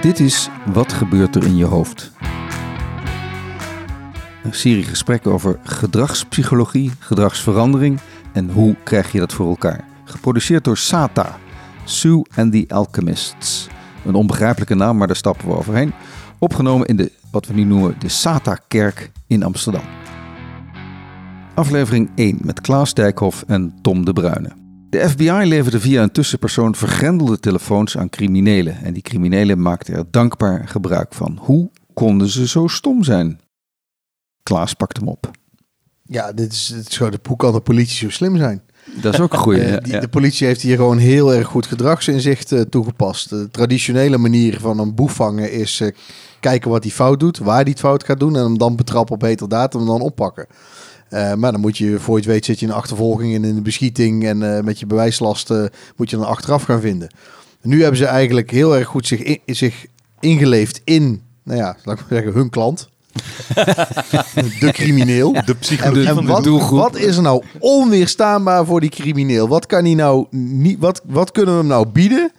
Dit is Wat gebeurt er in je hoofd? Een serie gesprekken over gedragspsychologie, gedragsverandering en hoe krijg je dat voor elkaar. Geproduceerd door SATA, Sue and the Alchemists. Een onbegrijpelijke naam, maar daar stappen we overheen. Opgenomen in de, wat we nu noemen, de SATA-kerk in Amsterdam. Aflevering 1 met Klaas Dijkhoff en Tom de Bruyne. De FBI leverde via een tussenpersoon vergrendelde telefoons aan criminelen. En die criminelen maakten er dankbaar gebruik van. Hoe konden ze zo stom zijn? Klaas pakt hem op. Ja, dit is, dit is gewoon de, hoe kan de politie zo slim zijn? Dat is ook een goeie. Eh, ja, die- ja. De politie heeft hier gewoon heel erg goed gedragsinzicht eh, toegepast. De traditionele manier van een boef vangen is eh, kijken wat hij fout doet, waar hij het fout gaat doen en hem dan betrappen op beter datum en dan oppakken. Eh, maar dan moet je, voor je het weet, zit je in een achtervolging en in de beschieting en eh, met je bewijslast eh, moet je dan achteraf gaan vinden. Nu hebben ze eigenlijk heel erg goed zich, in- zich ingeleefd in, nou ja, laat ik maar zeggen, hun klant. de crimineel. De psychologie En, en van de wat, doelgroep. wat is er nou onweerstaanbaar voor die crimineel? Wat kan hij nou niet? Wat, wat kunnen we hem nou bieden?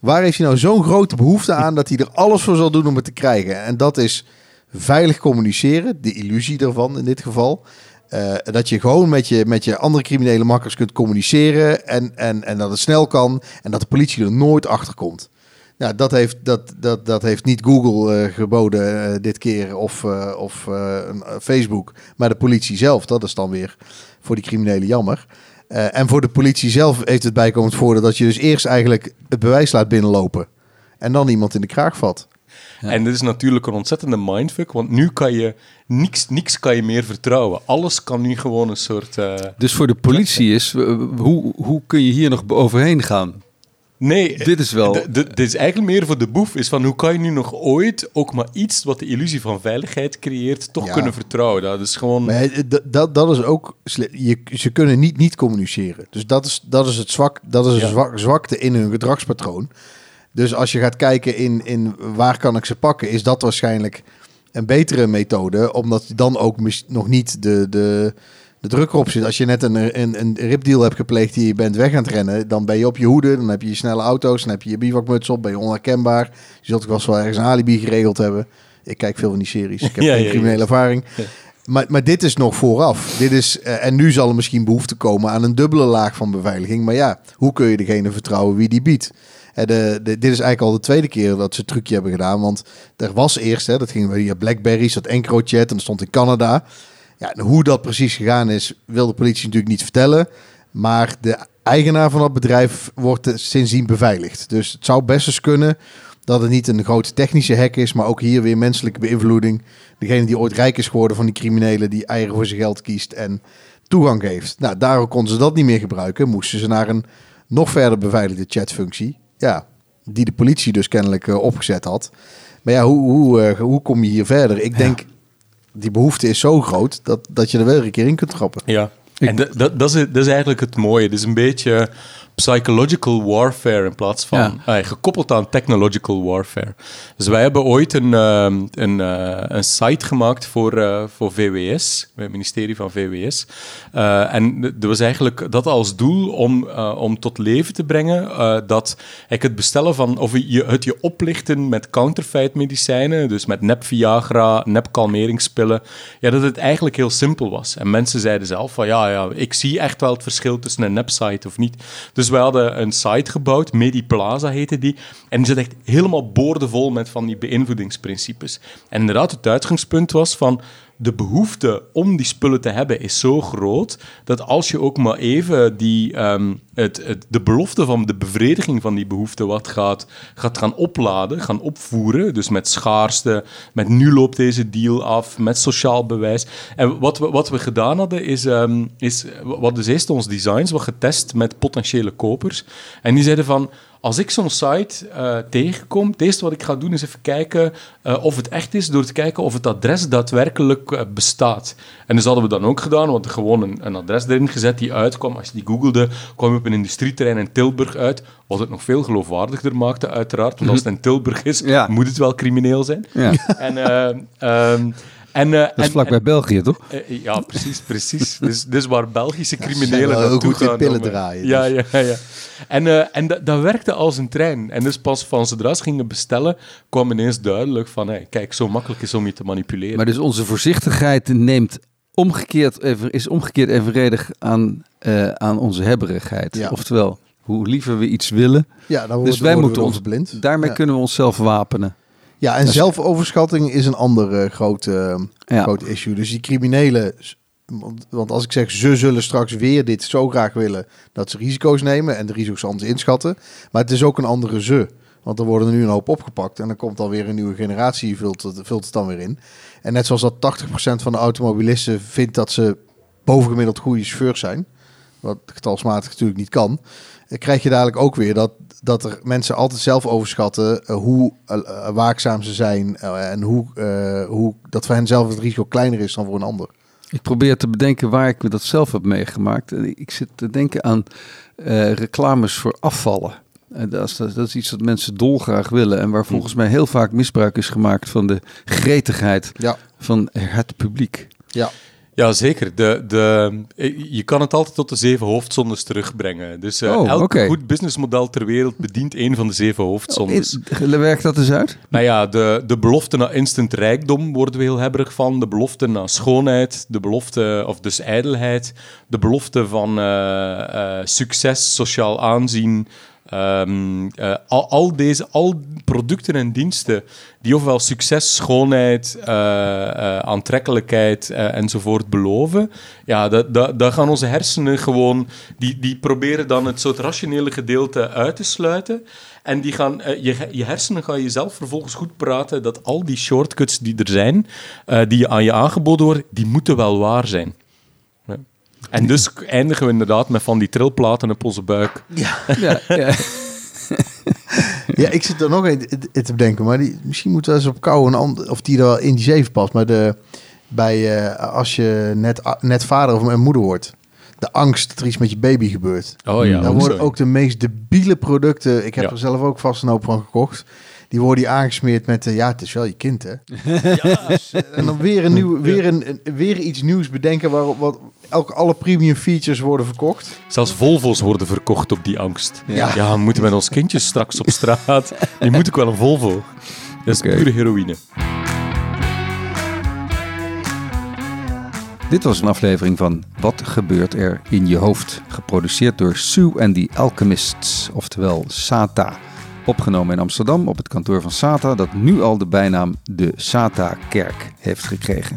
Waar heeft hij nou zo'n grote behoefte aan dat hij er alles voor zal doen om het te krijgen? En dat is veilig communiceren, de illusie daarvan in dit geval. Eh, dat je gewoon met je, met je andere criminele makkers kunt communiceren en, en, en dat het snel kan en dat de politie er nooit achter komt. Nou, dat heeft, dat, dat, dat heeft niet Google eh, geboden eh, dit keer of, of Facebook, maar de politie zelf. Dat is dan weer voor die criminelen jammer. En voor de politie zelf heeft het bijkomend voordeel dat je dus eerst eigenlijk het bewijs laat binnenlopen en dan iemand in de kraag vat. En dit is natuurlijk een ontzettende mindfuck, want nu kan je niks, niks kan je meer vertrouwen. Alles kan nu gewoon een soort... eh, Dus voor de politie is, hoe, hoe kun je hier nog overheen gaan? Nee, Dit is wel- Dit is eigenlijk meer voor de boef. Is van hoe kan je nu nog ooit ook maar iets wat de illusie van veiligheid creëert, toch Ja. kunnen vertrouwen? Dat is gewoon. Maar eh, dat, dat is ook. Je, ze kunnen niet niet communiceren. Dus dat is, dat is het zwak. Dat is een zwak, zwakte in hun gedragspatroon. Dus als je gaat kijken in, in waar kan ik ze pakken, is dat waarschijnlijk een betere methode. Omdat dan ook nog niet de, de, de druk erop zit. Als je net een, een, een ripdeal hebt gepleegd die je bent weg aan het rennen, dan ben je op je hoede. Dan heb je je snelle auto's, dan heb je je bivakmuts op, ben je onherkenbaar. Je zult ook wel ergens een alibi geregeld hebben. Ik kijk veel van die series. Ik heb Ja, geen ja, criminele ervaring. Maar, maar dit is nog vooraf. Dit is, eh, en nu zal er misschien behoefte komen aan een dubbele laag van beveiliging. Maar ja, hoe kun je degene vertrouwen wie die biedt? Eh, de, dit is eigenlijk al de tweede keer dat ze het trucje hebben gedaan. Want er was eerst, hè, dat ging via Blackberry, dat EncroChat en dat stond in Canada. Ja, en hoe dat precies gegaan is, wil de politie natuurlijk niet vertellen. Maar de eigenaar van dat bedrijf wordt sindsdien beveiligd. Dus het zou best eens kunnen dat het niet een grote technische hack is, maar ook hier weer menselijke beïnvloeding. Degene die ooit rijk is geworden van die criminelen die eieren voor zijn geld kiest en toegang geeft. Nou, daarom konden ze dat niet meer gebruiken. Moesten ze naar een nog verder beveiligde chatfunctie. Ja, die de politie dus kennelijk eh, opgezet had. Maar ja, hoe, hoe, eh, hoe kom je hier verder? Ik denk, die behoefte is zo groot dat, dat je er wel een keer in kunt trappen. Ja. En dat, dat, dat, is, dat is eigenlijk het mooie. Het is een beetje psychological warfare in plaats van Ja. ah, gekoppeld aan technological warfare. Dus wij hebben ooit een, ehm, een, eh, een site gemaakt voor, eh, voor VWS, het ministerie van VWS. Eh, en dat was eigenlijk dat als doel om, eh, om tot leven te brengen eh, dat ik het bestellen van, of je, het je oplichten met counterfeit medicijnen, dus met nep Viagra, nep kalmeringspillen, ja, dat het eigenlijk heel simpel was. En mensen zeiden zelf van, ja, ja, ik zie echt wel het verschil tussen een nep-site of niet. Dus wij hadden een site gebouwd, Mediplaza heette die, en die zit echt helemaal boordevol met van die beïnvloedingsprincipes. En inderdaad, het uitgangspunt was van, de behoefte om die spullen te hebben is zo groot dat als je ook maar even die, ehm, het, het, de belofte van de bevrediging van die behoefte wat gaat, gaat gaan opladen, gaan opvoeren, dus met schaarste, met nu loopt deze deal af, met sociaal bewijs. En wat we, wat we gedaan hadden is, ehm, is wat dus eerst ons designs wat getest met potentiële kopers. En die zeiden van, als ik zo'n site eh, tegenkom, het eerste wat ik ga doen is even kijken eh, of het echt is, door te kijken of het adres daadwerkelijk eh, bestaat. En dus hadden we dan ook gedaan, want gewoon een, een adres erin gezet die uitkwam. Als je die googelde, kwam je op een industrieterrein in Tilburg uit, wat het nog veel geloofwaardiger maakte, uiteraard. Want als het in Tilburg is, Ja. moet het wel crimineel zijn. Ja. En, eh, ehm, En, eh, Dat is en- vlakbij België, toch? eh, ja, precies, precies. Dus, dus waar Belgische criminelen wel naartoe gaan. pillen om, eh, draaien, Ja, dus. ja, ja. En, eh, en dat, dat werkte als een trein. En dus pas van zodra ze gingen bestellen, kwam ineens duidelijk van, hey, kijk, zo makkelijk is om je te manipuleren. Maar dus onze voorzichtigheid neemt omgekeerd even, is omgekeerd evenredig aan, eh, aan onze hebberigheid. Ja. Oftewel, hoe liever we iets willen, Ja, dan worden, dus wij worden moeten we ons ons blind. daarmee ja. kunnen we onszelf wapenen. Ja, en zelfoverschatting is een ander groot, eh, Ja. groot issue. Dus die criminelen, want, als ik zeg ze zullen straks weer dit zo graag willen dat ze risico's nemen en de risico's anders inschatten. Maar het is ook een andere ze. Want er worden er nu een hoop opgepakt en dan komt dan weer een nieuwe generatie, vult het, vult het dan weer in. En net zoals dat 80% van de automobilisten vindt dat ze bovengemiddeld goede chauffeurs zijn, wat getalsmatig natuurlijk niet kan, eh, krijg je dadelijk ook weer dat, dat er mensen altijd zelf overschatten eh, hoe eh, waakzaam ze zijn en hoe, hoe dat voor hen zelf het risico kleiner is dan voor een ander. Ik probeer te bedenken waar ik dat zelf heb meegemaakt. En Ik zit te denken aan reclames voor afvallen. En dat, is, dat is iets dat mensen dolgraag willen. En waar volgens mij heel vaak misbruik is gemaakt van de gretigheid Ja, van het publiek. ja. Ja, zeker. De, de, je kan het altijd tot de zeven hoofdzondes terugbrengen. Dus eh, Oh, elk goed businessmodel ter wereld bedient een van de zeven hoofdzondes. Eh, Werkt dat eens uit? Nou ja, de, de belofte naar instant rijkdom worden we heel hebberig van. De belofte naar schoonheid, de belofte, of dus ijdelheid. De belofte van eh, eh, succes, sociaal aanzien. Ehm, eh, al, deze al producten en diensten die ofwel succes, schoonheid, eh, eh, aantrekkelijkheid enzovoort beloven, ja, dat, dat, gaan onze hersenen gewoon, die, die proberen dan het soort rationele gedeelte uit te sluiten. En die gaan, je, je hersenen gaan jezelf vervolgens goed praten dat al die shortcuts die er zijn, die je aan je aangeboden worden, die moeten wel waar zijn. En dus eindigen we inderdaad met van die trilplaten op onze buik. Ja. Ja, ja. ja, ik zit er nog in, in te bedenken, maar die, misschien moeten we eens op kou een ander, of die er wel in die zeven past. Maar de, bij, eh, als je net, net vader of moeder wordt, de angst dat er iets met je baby gebeurt. Oh ja, Dan worden ook de meest debiele producten, ik heb Ja. er zelf ook vast een hoop van gekocht, die worden die aangesmeerd met, eh, ja, het is wel je kind, hè? Dus, eh, en dan weer, een nieuw, weer, een, een- weer iets nieuws bedenken waarop wat, elke, alle premium features worden verkocht. Zelfs Volvo's worden verkocht op die angst. Ja. Ja, we moeten met ons kindjes straks op straat. Nu moet ik wel een Volvo. Dat is Oké. pure heroïne. Dit was een aflevering van Wat gebeurt er in je hoofd? Geproduceerd door Sue and the Alchemists, oftewel SATA. Opgenomen in Amsterdam op het kantoor van SATA, dat nu al de bijnaam de SATA-kerk heeft gekregen.